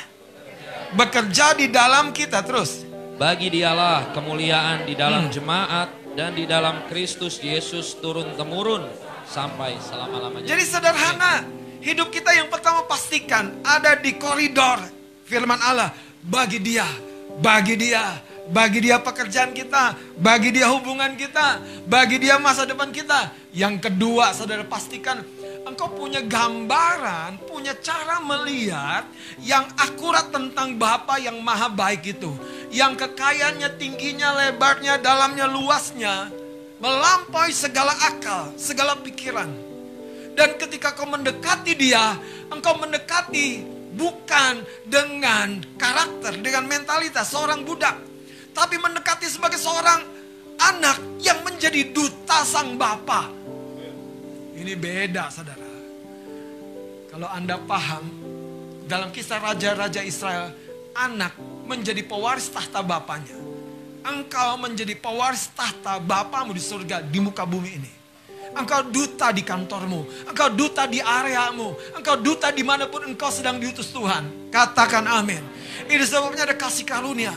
Bekerja di dalam kita terus. Bagi dialah kemuliaan di dalam jemaat dan di dalam Kristus Yesus turun temurun sampai selama-lamanya. Jadi sederhana, hidup kita yang pertama pastikan ada di koridor firman Allah. Bagi dia, bagi dia, bagi dia pekerjaan kita, bagi dia hubungan kita, bagi dia masa depan kita. Yang kedua, saudara pastikan engkau punya gambaran, punya cara melihat yang akurat tentang Bapa yang maha baik itu. Yang kekayaannya tingginya, lebarnya, dalamnya, luasnya. Melampaui segala akal, segala pikiran. Dan ketika kau mendekati dia, engkau mendekati bukan dengan karakter, dengan mentalitas seorang budak. Tapi mendekati sebagai seorang anak yang menjadi duta sang bapa. Ini beda saudara. Kalau anda paham, dalam kisah raja-raja Israel, anak menjadi pewaris tahta bapaknya. Engkau menjadi pewaris tahta bapamu di surga, di muka bumi ini. Engkau duta di kantormu. Engkau duta di areamu. Engkau duta di mana pun engkau sedang diutus Tuhan. Katakan amin. Ini sebabnya ada kasih karunia.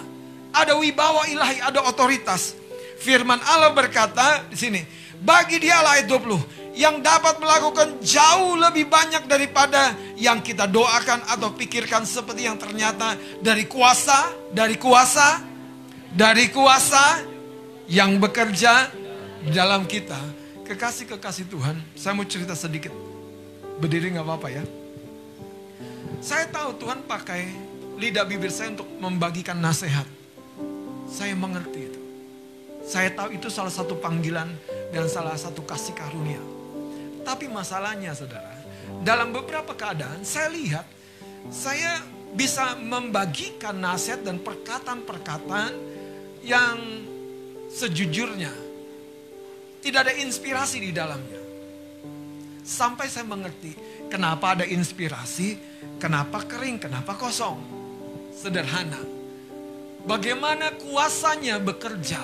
Ada wibawa ilahi, ada otoritas. Firman Allah berkata di sini. Bagi dialah ayat 20. Yang dapat melakukan jauh lebih banyak daripada yang kita doakan atau pikirkan seperti yang ternyata dari kuasa, dari kuasa, dari kuasa yang bekerja dalam kita. Kekasih-kekasih Tuhan, saya mau cerita sedikit. Berdiri nggak apa-apa ya. Saya tahu Tuhan pakai lidah bibir saya untuk membagikan nasihat. Saya mengerti itu. Saya tahu itu salah satu panggilan dan salah satu kasih karunia. Tapi masalahnya saudara, dalam beberapa keadaan saya lihat saya bisa membagikan nasihat dan perkataan-perkataan yang sejujurnya tidak ada inspirasi di dalamnya. Sampai saya mengerti kenapa ada inspirasi, kenapa kering, kenapa kosong. Sederhana. Bagaimana kuasanya bekerja.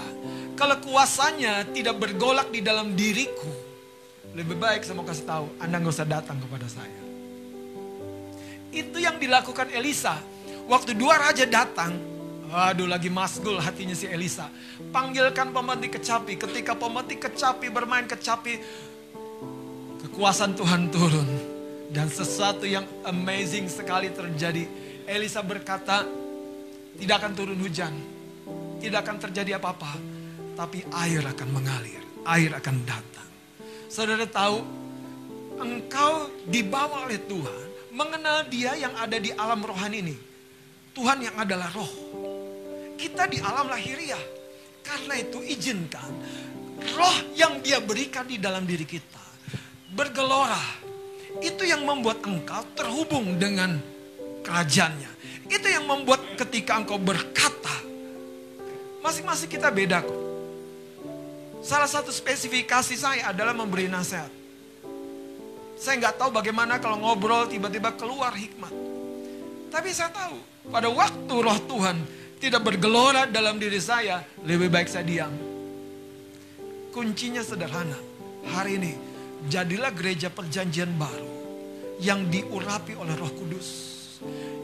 Kalau kuasanya tidak bergolak di dalam diriku, lebih baik saya mau kasih tahu, Anda nggak usah datang kepada saya. Itu yang dilakukan Elisa. Waktu dua raja datang, aduh lagi masgul hatinya si Elisa. Panggilkan pemetik kecapi. Ketika pemetik kecapi bermain kecapi, kekuasaan Tuhan turun. Dan sesuatu yang amazing sekali terjadi. Elisa berkata, tidak akan turun hujan. Tidak akan terjadi apa-apa. Tapi air akan mengalir. Air akan datang. Saudara tahu, engkau dibawa oleh Tuhan. Mengenal dia yang ada di alam rohani ini. Tuhan yang adalah roh. Kita di alam lahiriah. Karena itu izinkan roh yang dia berikan di dalam diri kita. Bergelora. Itu yang membuat engkau terhubung dengan kerajaannya. Itu yang membuat ketika engkau berkata. Masing-masing kita beda kok. Salah satu spesifikasi saya adalah memberi nasihat. Saya nggak tahu bagaimana kalau ngobrol tiba-tiba keluar hikmat. Tapi saya tahu pada waktu roh Tuhan tidak bergelora dalam diri saya, lebih baik saya diam. Kuncinya sederhana. Hari ini jadilah gereja perjanjian baru yang diurapi oleh Roh Kudus.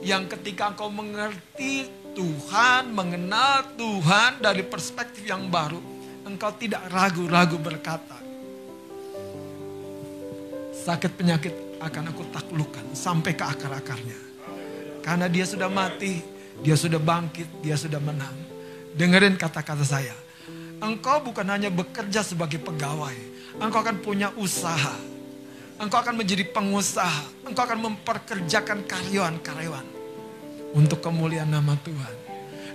Yang ketika engkau mengerti Tuhan, mengenal Tuhan dari perspektif yang baru, engkau tidak ragu-ragu berkata, sakit penyakit akan aku taklukkan sampai ke akar-akarnya. Karena dia sudah mati, dia sudah bangkit, dia sudah menang. Dengerin kata-kata saya. Engkau bukan hanya bekerja sebagai pegawai, engkau akan punya usaha. Engkau akan menjadi pengusaha, engkau akan memperkerjakan karyawan-karyawan untuk kemuliaan nama Tuhan.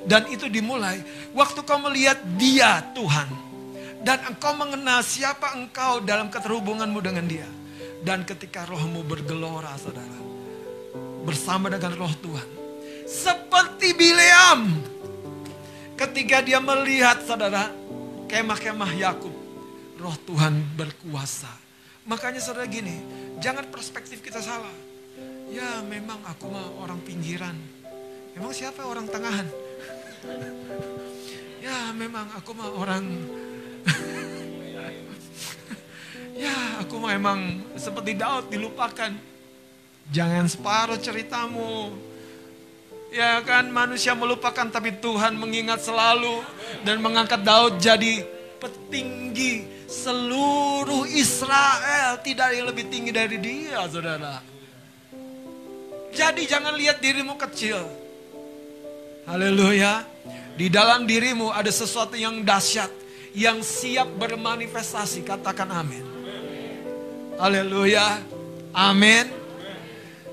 Dan itu dimulai waktu kau melihat dia Tuhan. Dan engkau mengenal siapa engkau dalam keterhubunganmu dengan dia. Dan ketika rohmu bergelora saudara. Bersama dengan roh Tuhan. Seperti Bileam. Ketika dia melihat saudara. Kemah-kemah Yakub. Roh Tuhan berkuasa. Makanya saudara gini, jangan perspektif kita salah. Ya memang aku mah orang pinggiran. Emang siapa orang tengahan? Ya memang aku mah orang (laughs) ya aku mah emang seperti Daud dilupakan. Jangan separuh ceritamu. Ya kan manusia melupakan tapi Tuhan mengingat selalu dan mengangkat Daud jadi petinggi seluruh Israel. Tidak ada yang lebih tinggi dari dia saudara. Jadi jangan lihat dirimu kecil. Haleluya. Di dalam dirimu ada sesuatu yang dahsyat. Yang siap bermanifestasi. Katakan amin. Haleluya. Amin.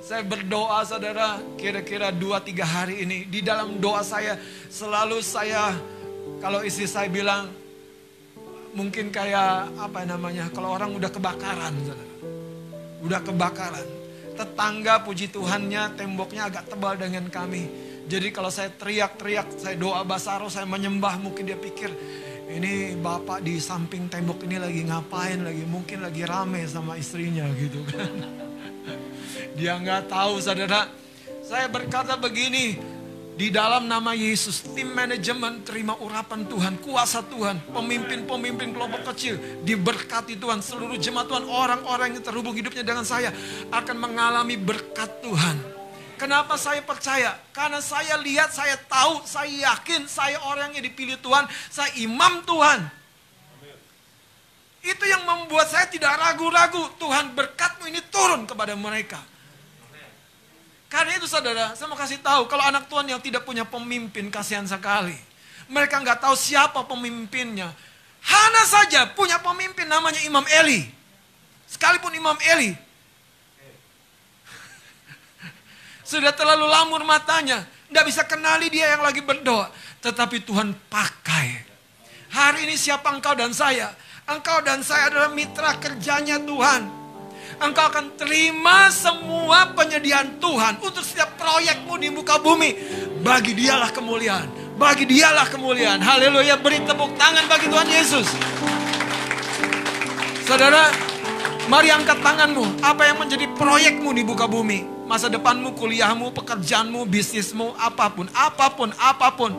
Saya berdoa saudara kira-kira 2-3 hari ini. Di dalam doa saya selalu saya kalau istri saya bilang mungkin kayak apa namanya kalau orang udah kebakaran saudara. Udah kebakaran. Tetangga puji Tuhannya temboknya agak tebal dengan kami. Jadi kalau saya teriak-teriak, saya doa basaro, saya menyembah, mungkin dia pikir ini bapak di samping tembok ini lagi ngapain lagi, mungkin lagi rame sama istrinya gitu kan. (laughs) Dia nggak tahu saudara. Saya berkata begini, di dalam nama Yesus, tim manajemen terima urapan Tuhan, kuasa Tuhan, pemimpin-pemimpin kelompok kecil, diberkati Tuhan, seluruh jemaat Tuhan, orang-orang yang terhubung hidupnya dengan saya akan mengalami berkat Tuhan. Kenapa saya percaya? Karena saya lihat, saya tahu, saya yakin, saya orang yang dipilih Tuhan, saya imam Tuhan. Itu yang membuat saya tidak ragu-ragu. Tuhan berkatmu ini turun kepada mereka. Karena itu saudara, saya mau kasih tahu, kalau anak Tuhan yang tidak punya pemimpin, kasihan sekali. Mereka nggak tahu siapa pemimpinnya. Hana saja punya pemimpin namanya Imam Eli. Sekalipun Imam Eli Sudah terlalu lamur matanya. Tidak bisa kenali dia yang lagi berdoa. Tetapi Tuhan pakai. Hari ini siapa engkau dan saya? Engkau dan saya adalah mitra kerjanya Tuhan. Engkau akan terima semua penyediaan Tuhan untuk setiap proyekmu di muka bumi. Bagi dialah kemuliaan. Bagi dialah kemuliaan. Haleluya. Beri tepuk tangan bagi Tuhan Yesus. Saudara, mari angkat tanganmu. Apa yang menjadi proyekmu di muka bumi? Masa depanmu, kuliahmu, pekerjaanmu, bisnismu, apa pun, apa pun, apa pun.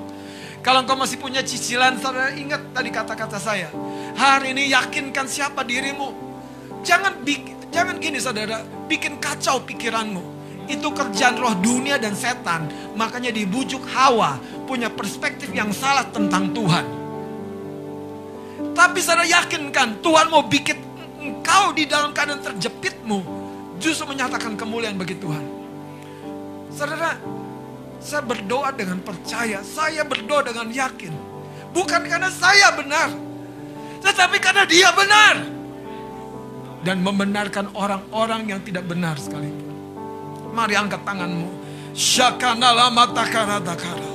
Kalau engkau masih punya cicilan, saudara ingat tadi kata-kata saya. Hari ini yakinkan siapa dirimu. Jangan jangan gini saudara, bikin kacau pikiranmu. Itu kerjaan roh dunia dan setan. Makanya dibujuk Hawa punya perspektif yang salah tentang Tuhan. Tapi saudara yakinkan Tuhan mau bikin engkau di dalam keadaan terjepitmu justru menyatakan kemuliaan bagi Tuhan. Saudara, saya berdoa dengan percaya, saya berdoa dengan yakin. Bukan karena saya benar, tetapi karena dia benar. Dan membenarkan orang-orang yang tidak benar sekalipun. Mari angkat tanganmu. Shakana lama takara takara.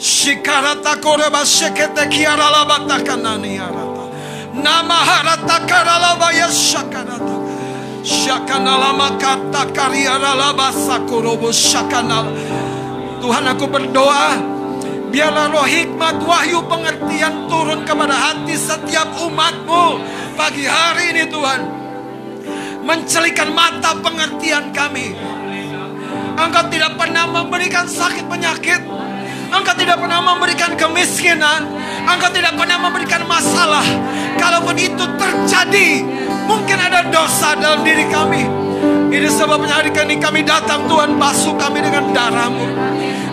Shikara takore basekete kiara lama takana niarata. Nama harata kara Tuhan aku berdoa Biarlah roh hikmat wahyu pengertian turun kepada hati setiap umatmu Pagi hari ini Tuhan. Mencelikan mata pengertian kami. Engkau tidak pernah memberikan sakit penyakit Engkau tidak pernah memberikan kemiskinan Engkau tidak pernah memberikan masalah Kalaupun itu terjadi Mungkin ada dosa dalam diri kami. Ini sebabnya hari ini kami datang Tuhan basuh kami dengan darahmu.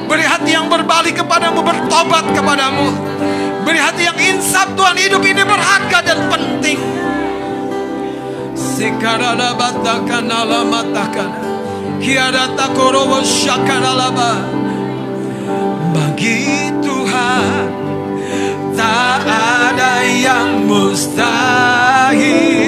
Beri hati yang berbalik kepadamu, bertobat kepadamu. Beri hati yang insaf Tuhan hidup ini berharga dan penting. Sekarada batakan alamatakan. Kiada takorowo syakaralaba. Bagi Tuhan tak ada yang mustahil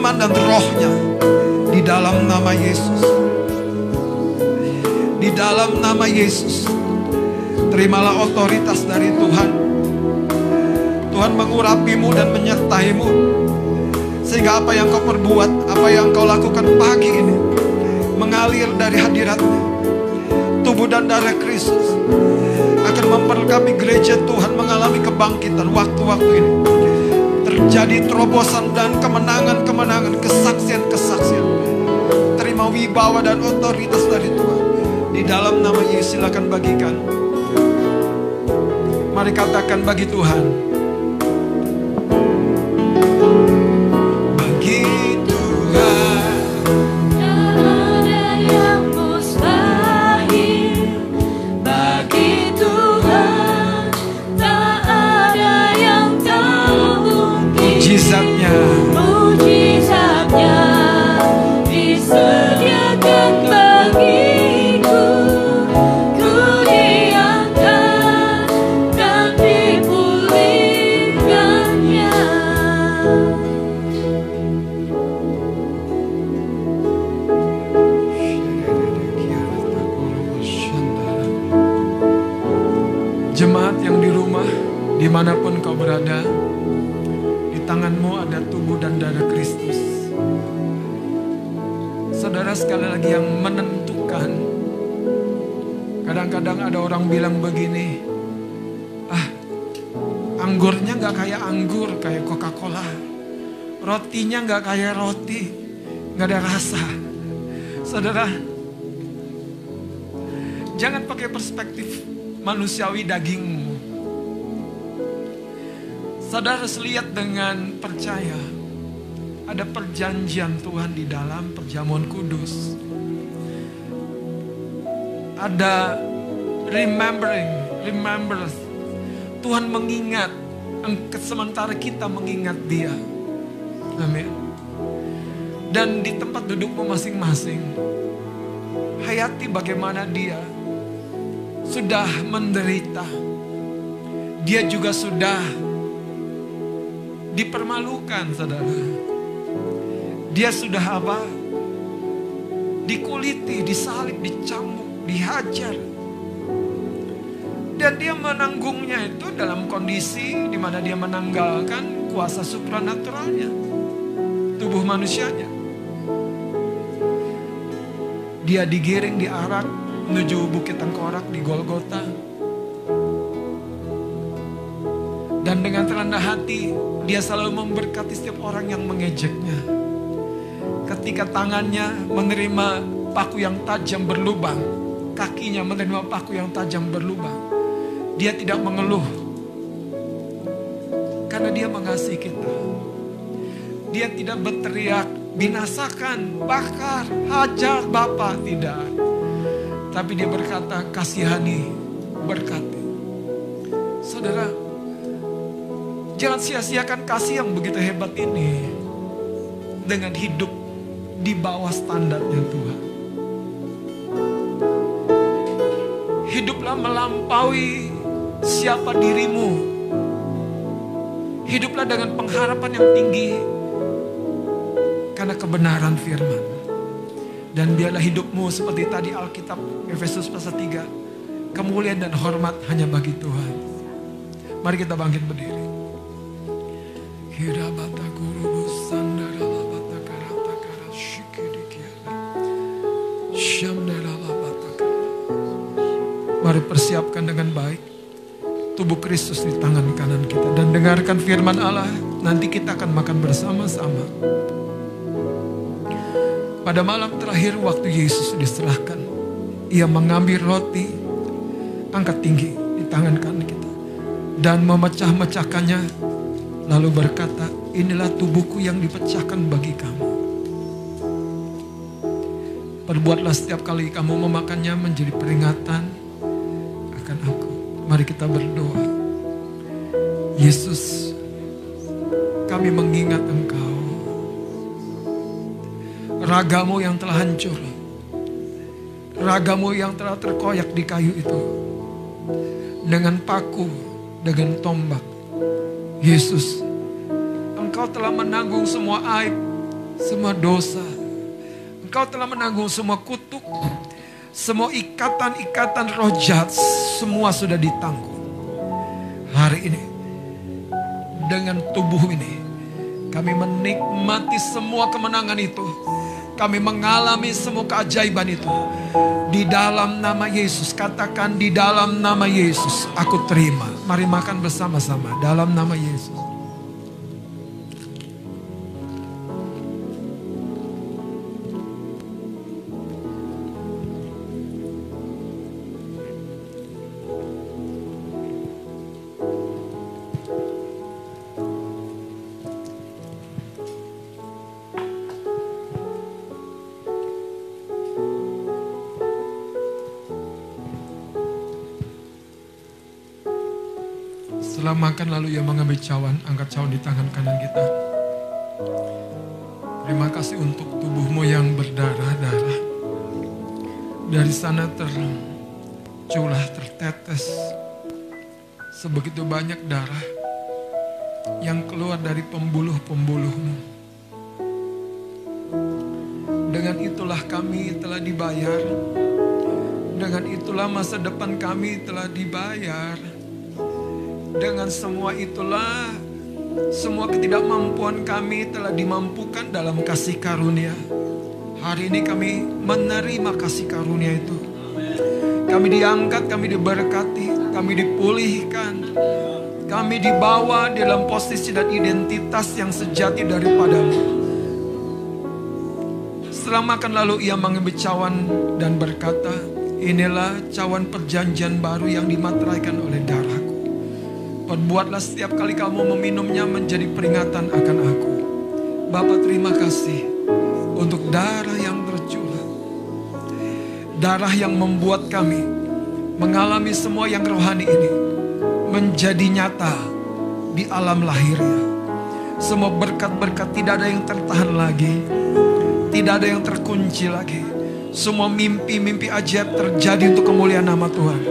firman dan rohnya di dalam nama Yesus. Di dalam nama Yesus, terimalah otoritas dari Tuhan. Tuhan mengurapimu dan menyertaimu. Sehingga apa yang kau perbuat, apa yang kau lakukan pagi ini, mengalir dari hadiratnya. Tubuh dan darah Kristus akan memperlengkapi gereja Tuhan mengalami kebangkitan waktu-waktu ini. Terjadi terobosan dan kemenangan-kemenangan, kesaksian-kesaksian. Terima wibawa dan otoritas dari Tuhan. Di dalam nama Yesus silakan bagikan. Mari katakan bagi Tuhan. Manusiawi dagingmu. Saudara harus lihat dengan percaya. Ada perjanjian Tuhan di dalam perjamuan kudus. Ada remembering, remembers. Tuhan mengingat, sementara kita mengingat dia. Amin. Dan di tempat dudukmu masing-masing, hayati bagaimana dia sudah menderita. Dia juga sudah dipermalukan, saudara. Dia sudah apa? Dikuliti, disalib, dicambuk, dihajar. Dan dia menanggungnya itu dalam kondisi di mana dia menanggalkan kuasa supranaturalnya. Tubuh manusianya. Dia digiring, diarak menuju Bukit Tengkorak di Golgota. Dan dengan terendah hati, dia selalu memberkati setiap orang yang mengejeknya. Ketika tangannya menerima paku yang tajam berlubang, kakinya menerima paku yang tajam berlubang, dia tidak mengeluh. Karena dia mengasihi kita. Dia tidak berteriak, binasakan, bakar, hajar Bapak, tidak. Tapi dia berkata, kasihani, berkati. Saudara, jangan sia-siakan kasih yang begitu hebat ini. Dengan hidup di bawah standarnya Tuhan. Hiduplah melampaui siapa dirimu. Hiduplah dengan pengharapan yang tinggi. karena kebenaran firman. Dan biarlah hidupmu seperti tadi Alkitab Efesus pasal 3. Kemuliaan dan hormat hanya bagi Tuhan. Mari kita bangkit berdiri. Kira bata guru sandara labata karata kara shikiri kiala. Shamdara labata. Mari persiapkan dengan baik tubuh Kristus di tangan kanan kita dan dengarkan firman Allah. Nanti kita akan makan bersama-sama. Pada malam terakhir waktu Yesus diserahkan, ia mengambil roti, angkat tinggi di tangan kanan kita dan memecah-mecahkannya lalu berkata, inilah tubuhku yang dipecahkan bagi kamu. Perbuatlah setiap kali kamu memakannya menjadi peringatan akan aku. Mari kita berdoa. Yesus, kami mengingat Engkau. Ragamu yang telah hancur. Ragamu yang telah terkoyak di kayu itu. Dengan paku, dengan tombak. Yesus, Engkau telah menanggung semua aib, semua dosa. Engkau telah menanggung semua kutuk, semua ikatan-ikatan roh jahat, semua sudah ditanggung. Hari ini, dengan tubuh ini, kami menikmati semua kemenangan itu. Kami mengalami semua keajaiban itu. Di dalam nama Yesus, katakan di dalam nama Yesus, aku terima. Mari makan bersama-sama dalam nama Yesus. Makan lalu ia mengambil cawan, angkat cawan di tangan kanan kita. Terima kasih untuk tubuhmu yang berdarah-darah. Dari sana terculah, tertetes. Sebegitu banyak darah yang keluar dari pembuluh-pembuluhmu. Dengan itulah kami telah dibayar. Dengan itulah masa depan kami telah dibayar. Dengan semua itulah semua ketidakmampuan kami telah dimampukan dalam kasih karunia. Hari ini kami menerima kasih karunia itu. Kami diangkat, kami diberkati, kami dipulihkan. Kami dibawa dalam posisi dan identitas yang sejati daripadamu. Setelah makan lalu ia mengambil cawan dan berkata, inilah cawan perjanjian baru yang dimateraikan oleh darahku. Perbuatlah setiap kali kamu meminumnya menjadi peringatan akan aku. Bapak terima kasih untuk darah yang tercurah. Darah yang membuat kami mengalami semua yang rohani ini menjadi nyata di alam lahirnya. Semua berkat-berkat tidak ada yang tertahan lagi. Tidak ada yang terkunci lagi. Semua mimpi-mimpi ajaib terjadi untuk kemuliaan nama Tuhan.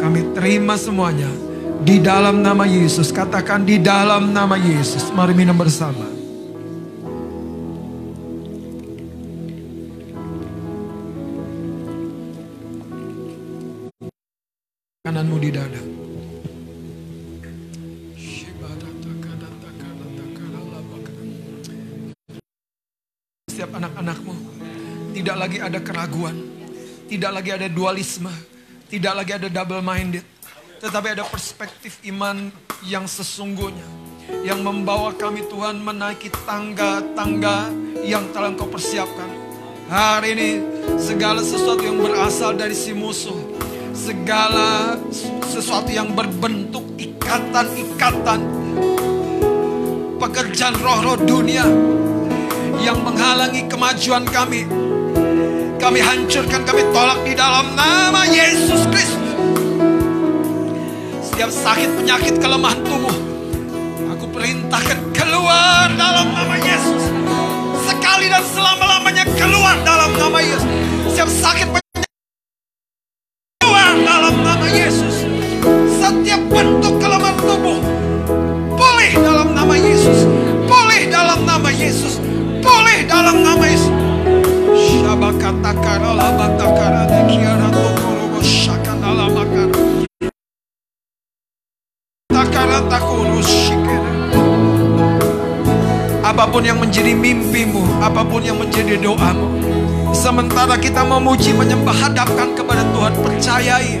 Kami terima semuanya di dalam nama Yesus. Katakan di dalam nama Yesus. Mari minum bersama. Kananmu di dada. Setiap anak-anakmu tidak lagi ada keraguan, tidak lagi ada dualisme, tidak lagi ada double minded, tetapi ada perspektif iman yang sesungguhnya yang membawa kami Tuhan menaiki tangga-tangga yang telah Engkau persiapkan. Hari ini segala sesuatu yang berasal dari si musuh, segala sesuatu yang berbentuk ikatan-ikatan pekerjaan roh-roh dunia yang menghalangi kemajuan kami. Kami hancurkan, kami tolak di dalam nama Yesus Kristus setiap sakit, penyakit, kelemahan tubuh. Aku perintahkan keluar dalam nama Yesus. Sekali dan selama-lamanya keluar dalam nama Yesus. Setiap sakit, penyakit. Keluar dalam nama Yesus. Setiap bentuk kelemahan tubuh. Pulih dalam nama Yesus. Pulih dalam nama Yesus. Pulih dalam nama Yesus. Shabakatakara labatakara dekiara tokoro shakana makara. Apa pun yang menjadi mimpimu, apa pun yang menjadi doamu. Sementara kita memuji, menyembah, hadapkan kepada Tuhan, percayai.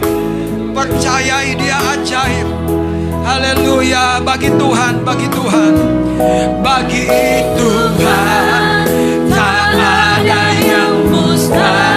Percayai dia ajaib. Haleluya, bagi Tuhan, bagi Tuhan. Bagi Tuhan, tak ada yang mustahil.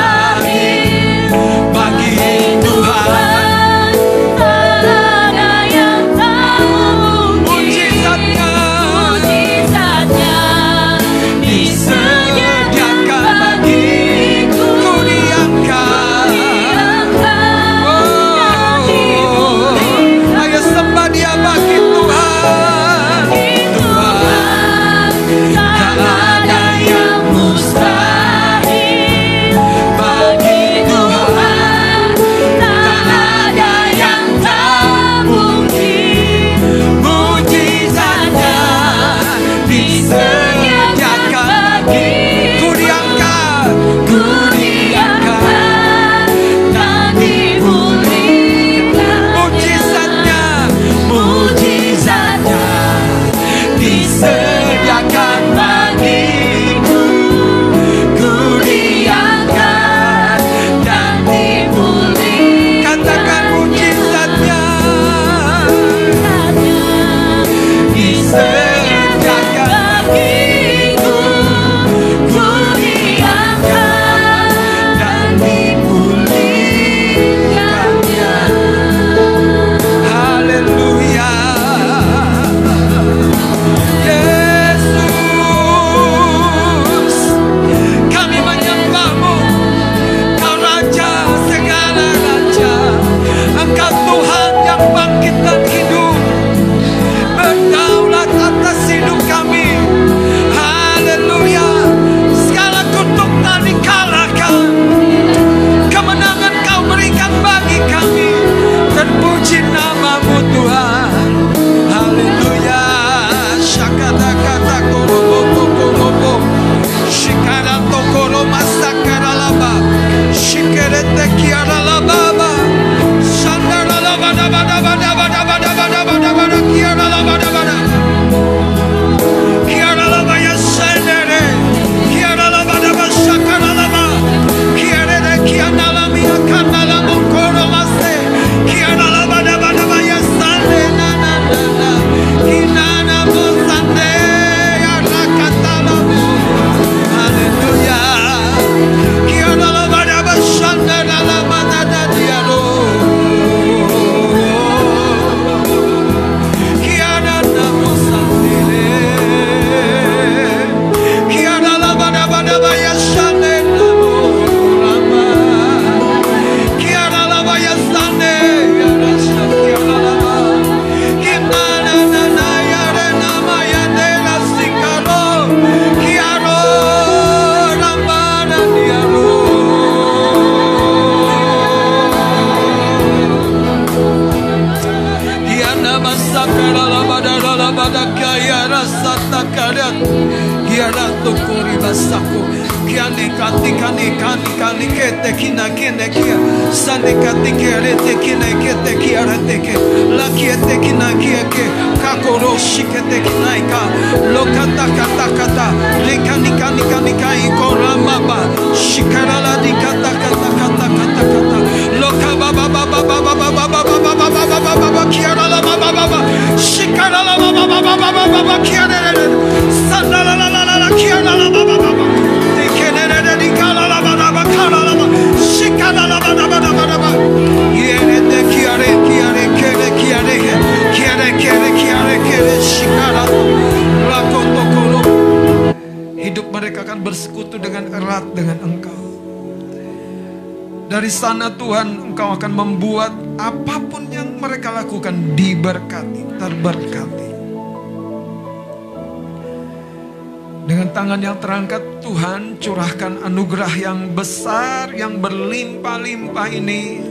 terangkat Tuhan curahkan anugerah yang besar yang berlimpah-limpah ini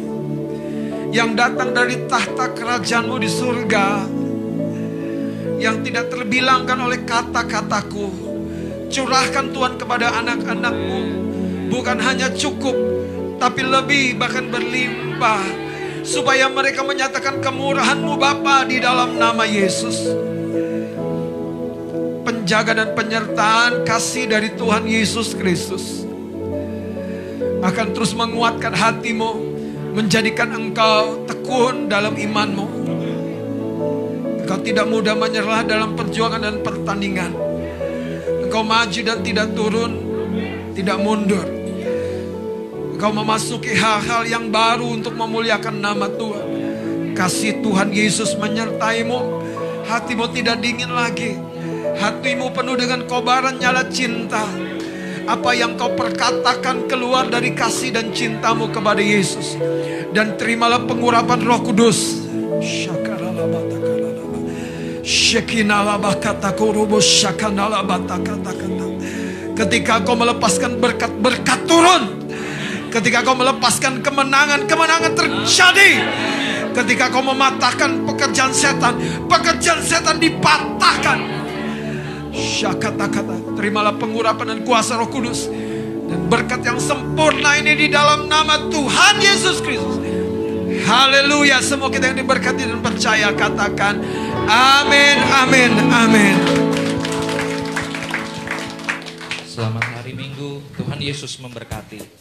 yang datang dari tahta kerajaanmu di surga yang tidak terbilangkan oleh kata-kataku curahkan Tuhan kepada anak-anakmu bukan hanya cukup tapi lebih bahkan berlimpah supaya mereka menyatakan kemurahanmu Bapa di dalam nama Yesus. Penjaga dan penyertaan kasih dari Tuhan Yesus Kristus akan terus menguatkan hatimu, menjadikan engkau tekun dalam imanmu. Engkau tidak mudah menyerah dalam perjuangan dan pertandingan. Engkau maju dan tidak turun, tidak mundur. Engkau memasuki hal-hal yang baru untuk memuliakan nama Tuhan. Kasih Tuhan Yesus menyertaimu. Hatimu tidak dingin lagi. Hatimu penuh dengan kobaran nyala cinta. Apa yang kau perkatakan keluar dari kasih dan cintamu kepada Yesus. Dan terimalah pengurapan roh kudus. Ketika kau melepaskan berkat-berkat turun. Ketika kau melepaskan kemenangan-kemenangan terjadi. Ketika kau mematahkan pekerjaan setan, pekerjaan setan dipatahkan. Syakata-kata, terimalah pengurapan dan kuasa Roh Kudus dan berkat yang sempurna ini di dalam nama Tuhan Yesus Kristus. Haleluya, semua kita yang diberkati dan percaya katakan amin, amin, amin. Selamat hari Minggu, Tuhan Yesus memberkati.